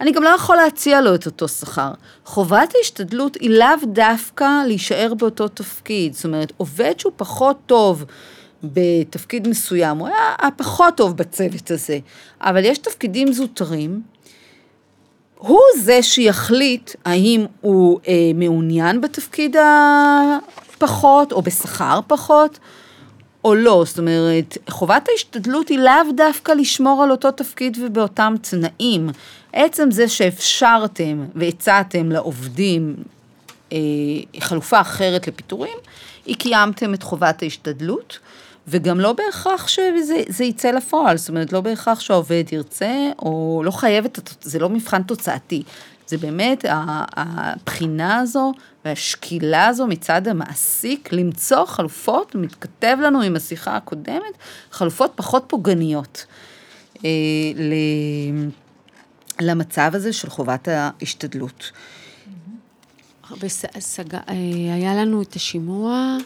אני גם לא יכול להציע לו את אותו שכר. חובת ההשתדלות היא לאו דווקא להישאר באותו תפקיד, זאת אומרת, עובד שהוא פחות טוב, בתפקיד מסוים, הוא היה הפחות טוב בצוות הזה, אבל יש תפקידים זוטרים, הוא זה שיחליט האם הוא אה, מעוניין בתפקיד הפחות, או בשכר פחות, או לא. זאת אומרת, חובת ההשתדלות היא לאו דווקא לשמור על אותו תפקיד ובאותם תנאים. עצם זה שאפשרתם והצעתם לעובדים אה, חלופה אחרת לפיטורים, היא קיימתם את חובת ההשתדלות. וגם לא בהכרח שזה יצא לפועל, זאת אומרת, לא בהכרח שהעובד ירצה, או לא חייבת, זה לא מבחן תוצאתי. זה באמת הבחינה הזו והשקילה הזו מצד המעסיק למצוא חלופות, מתכתב לנו עם השיחה הקודמת, חלופות פחות פוגעניות אה, למצב הזה של חובת ההשתדלות. אה, היה לנו את השימוע.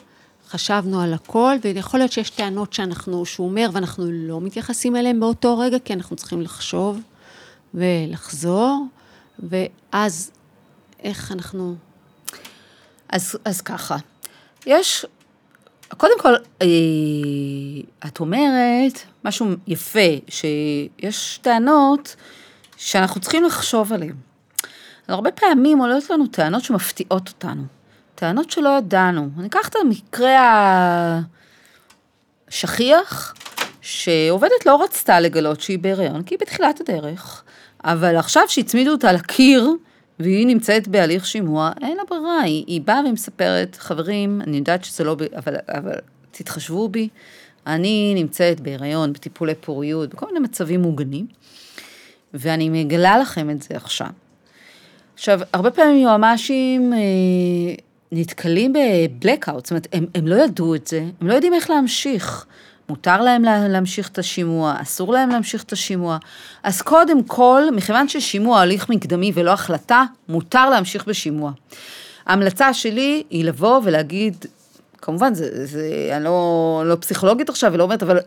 חשבנו על הכל, ויכול להיות שיש טענות שאנחנו, שהוא אומר ואנחנו לא מתייחסים אליהן באותו רגע, כי אנחנו צריכים לחשוב ולחזור, ואז איך אנחנו... אז, אז ככה, יש, קודם כל, אה, את אומרת משהו יפה, שיש טענות שאנחנו צריכים לחשוב עליהן. הרבה פעמים עולות לנו טענות שמפתיעות אותנו. טענות שלא ידענו. אני אקח את המקרה השכיח, שעובדת לא רצתה לגלות שהיא בהיריון, כי היא בתחילת הדרך, אבל עכשיו שהצמידו אותה לקיר, והיא נמצאת בהליך שימוע, אין לה ברירה, היא, היא באה ומספרת, חברים, אני יודעת שזה לא, אבל, אבל תתחשבו בי, אני נמצאת בהיריון, בטיפולי פוריות, בכל מיני מצבים מוגנים, ואני מגלה לכם את זה עכשיו. עכשיו, הרבה פעמים יועמ"שים אה, נתקלים בבלקאוט, זאת אומרת, הם, הם לא ידעו את זה, הם לא יודעים איך להמשיך. מותר להם להמשיך את השימוע, אסור להם להמשיך את השימוע. אז קודם כל, מכיוון ששימוע הליך מקדמי ולא החלטה, מותר להמשיך בשימוע. ההמלצה שלי היא לבוא ולהגיד, כמובן, זה, זה, אני לא, לא פסיכולוגית עכשיו ולא אומרת, אבל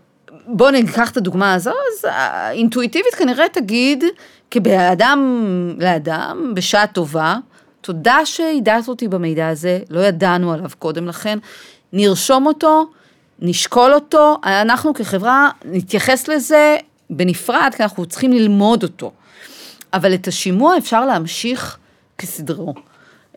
בואו ניקח את הדוגמה הזו, אז אינטואיטיבית כנראה תגיד, כבאדם לאדם, בשעה טובה, תודה שהידעת אותי במידע הזה, לא ידענו עליו קודם לכן, נרשום אותו, נשקול אותו, אנחנו כחברה נתייחס לזה בנפרד, כי אנחנו צריכים ללמוד אותו. אבל את השימוע אפשר להמשיך כסדרו.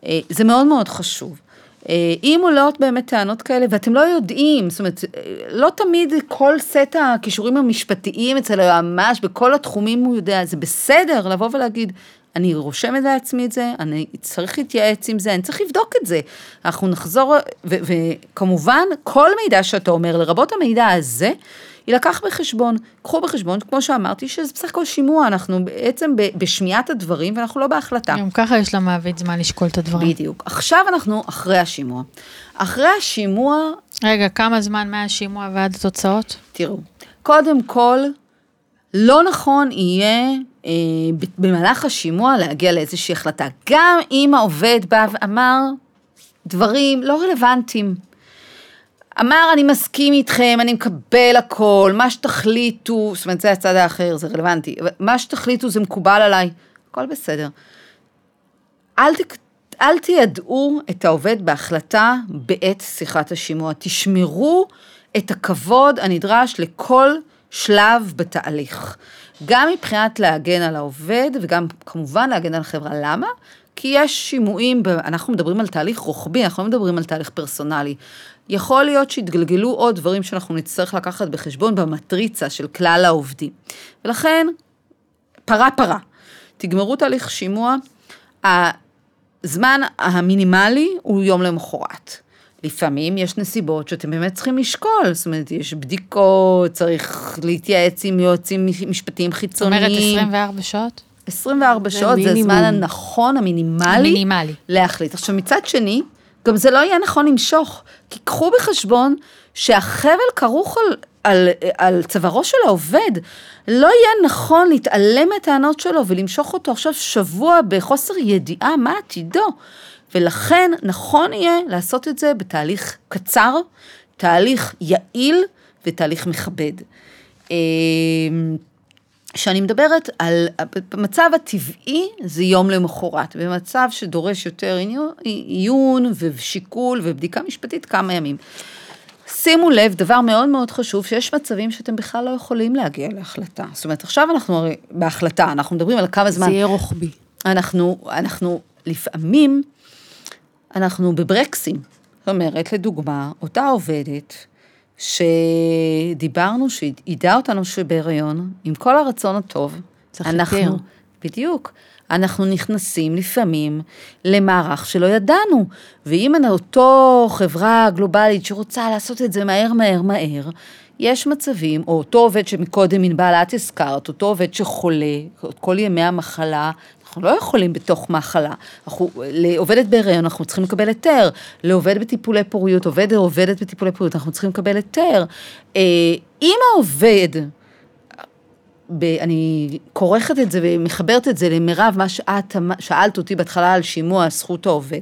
אה, זה מאוד מאוד חשוב. אה, אם עולות באמת טענות כאלה, ואתם לא יודעים, זאת אומרת, אה, לא תמיד כל סט הכישורים המשפטיים אצל היועמ"ש, בכל התחומים הוא יודע, זה בסדר לבוא ולהגיד, אני רושמת לעצמי את זה, אני צריך להתייעץ עם זה, אני צריך לבדוק את זה. אנחנו נחזור, וכמובן, כל מידע שאתה אומר, לרבות המידע הזה, יילקח בחשבון. קחו בחשבון, כמו שאמרתי, שזה בסך הכל שימוע, אנחנו בעצם בשמיעת הדברים ואנחנו לא בהחלטה. גם ככה יש למעביד זמן לשקול את הדברים. בדיוק. עכשיו אנחנו אחרי השימוע. אחרי השימוע... רגע, כמה זמן מהשימוע ועד התוצאות? תראו, קודם כל, לא נכון יהיה במהלך השימוע להגיע לאיזושהי החלטה. גם אם העובד בא ואמר דברים לא רלוונטיים. אמר, אני מסכים איתכם, אני מקבל הכל, מה שתחליטו, זאת אומרת, זה הצד האחר, זה רלוונטי, מה שתחליטו זה מקובל עליי, הכל בסדר. אל, ת, אל תיידעו את העובד בהחלטה בעת שיחת השימוע, תשמרו את הכבוד הנדרש לכל שלב בתהליך. גם מבחינת להגן על העובד וגם כמובן להגן על החברה. למה? כי יש שימועים, אנחנו מדברים על תהליך רוחבי, אנחנו לא מדברים על תהליך פרסונלי. יכול להיות שיתגלגלו עוד דברים שאנחנו נצטרך לקחת בחשבון במטריצה של כלל העובדים. ולכן, פרה פרה. תגמרו תהליך שימוע, הזמן המינימלי הוא יום למחרת. לפעמים יש נסיבות שאתם באמת צריכים לשקול, זאת אומרת, יש בדיקות, צריך להתייעץ עם יועצים משפטיים חיצוניים. זאת אומרת 24 שעות? 24 שעות זה הזמן הנכון, המינימלי, המינימלי, להחליט. עכשיו, מצד שני, גם זה לא יהיה נכון למשוך, כי קחו בחשבון שהחבל כרוך על, על, על צווארו של העובד. לא יהיה נכון להתעלם מהטענות שלו ולמשוך אותו עכשיו שבוע בחוסר ידיעה מה עתידו. ולכן נכון יהיה לעשות את זה בתהליך קצר, תהליך יעיל ותהליך מכבד. אמ, כשאני מדברת על, במצב הטבעי זה יום למחרת, במצב שדורש יותר עיון ושיקול ובדיקה משפטית כמה ימים. שימו לב, דבר מאוד מאוד חשוב, שיש מצבים שאתם בכלל לא יכולים להגיע להחלטה. זאת אומרת, עכשיו אנחנו הרי בהחלטה, אנחנו מדברים על כמה זמן... זה יהיה רוחבי. אנחנו, אנחנו לפעמים, אנחנו בברקסים. זאת אומרת, לדוגמה, אותה עובדת, שדיברנו, שידעה אותנו שבהיריון, עם כל הרצון הטוב, צריך אנחנו, היתר. בדיוק, אנחנו נכנסים לפעמים למערך שלא ידענו, ואם אותו חברה גלובלית שרוצה לעשות את זה מהר, מהר, מהר, יש מצבים, או אותו עובד שמקודם ענבל את הזכרת, אותו עובד שחולה, כל ימי המחלה, אנחנו לא יכולים בתוך מחלה. אנחנו, לעובדת בהיריון אנחנו צריכים לקבל היתר, לעובד בטיפולי פוריות, עובד או עובדת בטיפולי פוריות, אנחנו צריכים לקבל היתר. אה, אם העובד, ב, אני כורכת את זה ומחברת את זה למירב, מה שאת שאלת אותי בהתחלה על שימוע זכות העובד.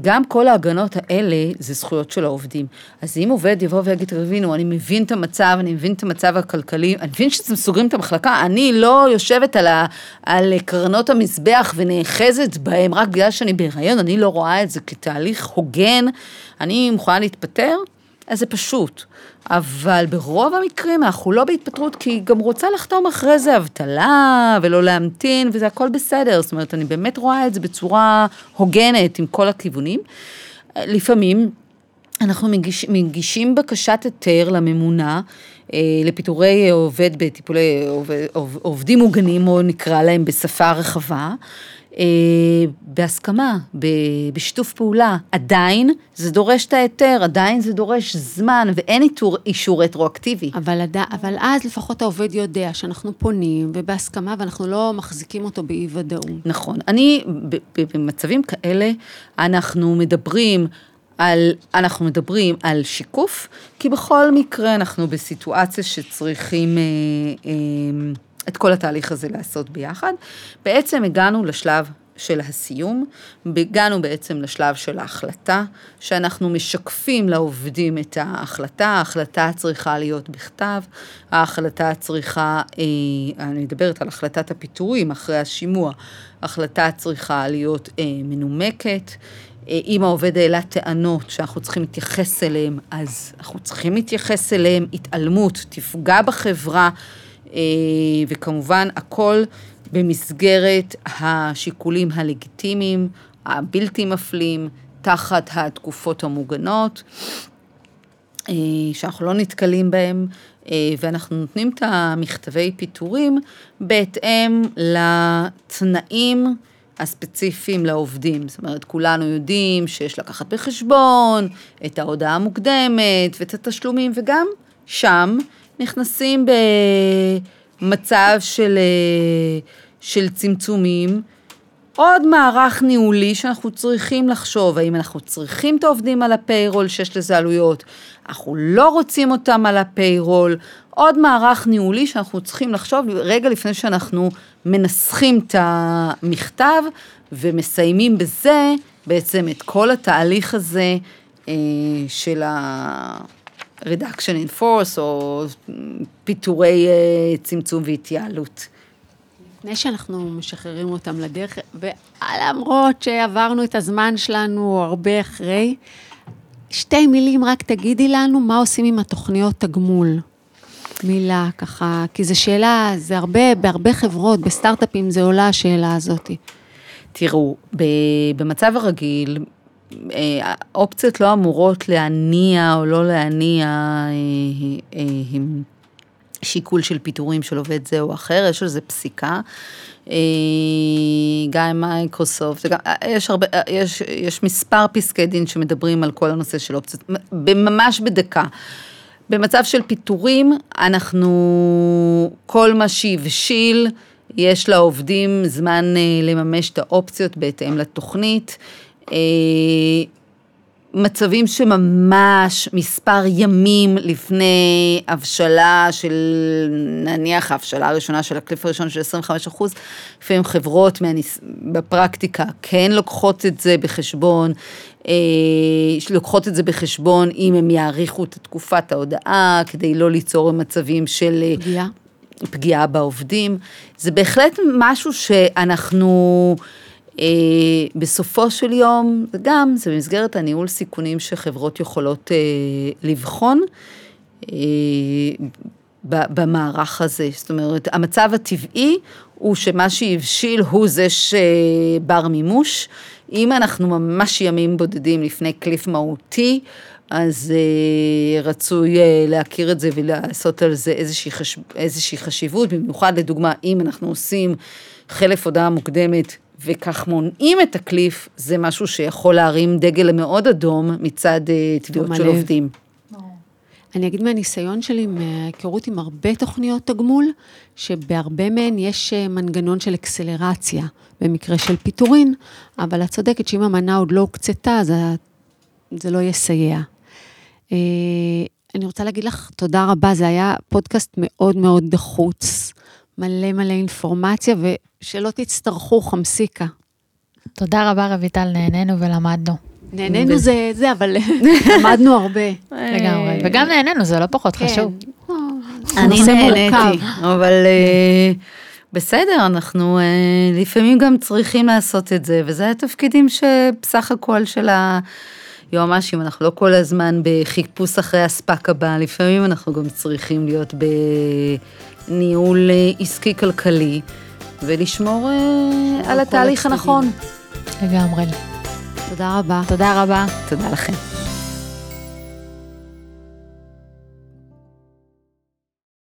גם כל ההגנות האלה זה זכויות של העובדים. אז אם עובד יבוא ויגיד, תבינו, אני מבין את המצב, אני מבין את המצב הכלכלי, אני מבין שאתם סוגרים את המחלקה, אני לא יושבת על, ה, על קרנות המזבח ונאחזת בהם רק בגלל שאני בהיריון, אני לא רואה את זה כתהליך הוגן, אני מוכנה להתפטר, אז זה פשוט. אבל ברוב המקרים אנחנו לא בהתפטרות, כי היא גם רוצה לחתום אחרי זה אבטלה, ולא להמתין, וזה הכל בסדר. זאת אומרת, אני באמת רואה את זה בצורה הוגנת עם כל הכיוונים. לפעמים אנחנו מגיש, מגישים בקשת היתר לממונה אה, לפיטורי עובד בטיפולי עובד, עובדים מוגנים, או נקרא להם בשפה רחבה, בהסכמה, בשיתוף פעולה. עדיין זה דורש את ההיתר, עדיין זה דורש זמן, ואין איתור, אישור רטרואקטיבי. אבל, עד, אבל אז לפחות העובד יודע שאנחנו פונים ובהסכמה, ואנחנו לא מחזיקים אותו באי ודאות. נכון. אני, במצבים כאלה, אנחנו מדברים על, אנחנו מדברים על שיקוף, כי בכל מקרה אנחנו בסיטואציה שצריכים... אה, אה, את כל התהליך הזה לעשות ביחד. בעצם הגענו לשלב של הסיום. הגענו בעצם לשלב של ההחלטה, שאנחנו משקפים לעובדים את ההחלטה, ההחלטה צריכה להיות בכתב, ההחלטה צריכה, אה, אני מדברת על החלטת הפיטורים אחרי השימוע, ההחלטה צריכה להיות אה, מנומקת. אה, אם העובד העלה טענות שאנחנו צריכים להתייחס אליהן, אז אנחנו צריכים להתייחס אליהן, התעלמות תפגע בחברה, וכמובן הכל במסגרת השיקולים הלגיטימיים, הבלתי מפלים, תחת התקופות המוגנות, אה, שאנחנו לא נתקלים בהם, ואנחנו נותנים את המכתבי פיטורים בהתאם לתנאים הספציפיים לעובדים. זאת אומרת, כולנו יודעים שיש לקחת בחשבון את ההודעה המוקדמת ואת התשלומים, וגם שם נכנסים במצב של, של צמצומים. עוד מערך ניהולי שאנחנו צריכים לחשוב, האם אנחנו צריכים את העובדים על הפיירול שיש לזה עלויות, אנחנו לא רוצים אותם על הפיירול, עוד מערך ניהולי שאנחנו צריכים לחשוב רגע לפני שאנחנו מנסחים את המכתב ומסיימים בזה בעצם את כל התהליך הזה אה, של ה-reduction in force או פיטורי אה, צמצום והתייעלות. לפני שאנחנו משחררים אותם לדרך, ולמרות שעברנו את הזמן שלנו הרבה אחרי, שתי מילים רק תגידי לנו מה עושים עם התוכניות תגמול. מילה ככה, כי זו שאלה, זה הרבה, בהרבה חברות, בסטארט-אפים זה עולה השאלה הזאת. תראו, במצב הרגיל, האופציות אה, לא אמורות להניע או לא להניע אה, אה, שיקול של פיטורים של עובד זה או אחר, יש על זה פסיקה. גם עם מייקרוסופט, יש, יש, יש מספר פסקי דין שמדברים על כל הנושא של אופציות, ממש בדקה. במצב של פיטורים, אנחנו, כל מה שהבשיל, יש לעובדים זמן אה, לממש את האופציות בהתאם לתוכנית. אה, מצבים שממש מספר ימים לפני הבשלה של, נניח ההבשלה הראשונה של הקליף הראשון של 25 אחוז, לפעמים חברות מהניס... בפרקטיקה כן לוקחות את זה בחשבון, אה, לוקחות את זה בחשבון אם הם יאריכו את תקופת ההודעה, כדי לא ליצור מצבים של... אה, פגיעה. פגיעה בעובדים. זה בהחלט משהו שאנחנו... אה, בסופו של יום, וגם זה במסגרת הניהול סיכונים שחברות יכולות אה, לבחון אה, במערך הזה. זאת אומרת, המצב הטבעי הוא שמה שהבשיל הוא זה שבר מימוש. אם אנחנו ממש ימים בודדים לפני קליף מהותי, אז uh, רצוי uh, להכיר את זה ולעשות על זה איזושהי, חש... איזושהי חשיבות, במיוחד לדוגמה, אם אנחנו עושים חלף הודעה מוקדמת וכך מונעים את ה cliff, זה משהו שיכול להרים דגל מאוד אדום מצד אה, תביעות של עובדים. אני אגיד מהניסיון שלי, מההיכרות עם הרבה תוכניות תגמול, שבהרבה מהן יש מנגנון של אקסלרציה במקרה של פיטורין, אבל את צודקת שאם המנה עוד לא הוקצתה, אז זה לא יסייע. אני רוצה להגיד לך תודה רבה, זה היה פודקאסט מאוד מאוד דחוץ, מלא מלא אינפורמציה, ושלא תצטרכו חמסיקה. תודה רבה, רויטל, נהנינו ולמדנו. נהנינו זה זה, אבל [laughs] למדנו הרבה. לגמרי, וגם נהנינו, זה לא פחות כן. חשוב. אני נהניתי, אבל אה, בסדר, אנחנו אה, לפעמים גם צריכים לעשות את זה, וזה התפקידים שבסך הכל של ה... יועמ"שים, אנחנו לא כל הזמן בחיפוש אחרי הספק הבא, לפעמים אנחנו גם צריכים להיות בניהול אה, עסקי-כלכלי ולשמור על התהליך הנכון. לגמרי. תודה רבה. תודה רבה. תודה לכם.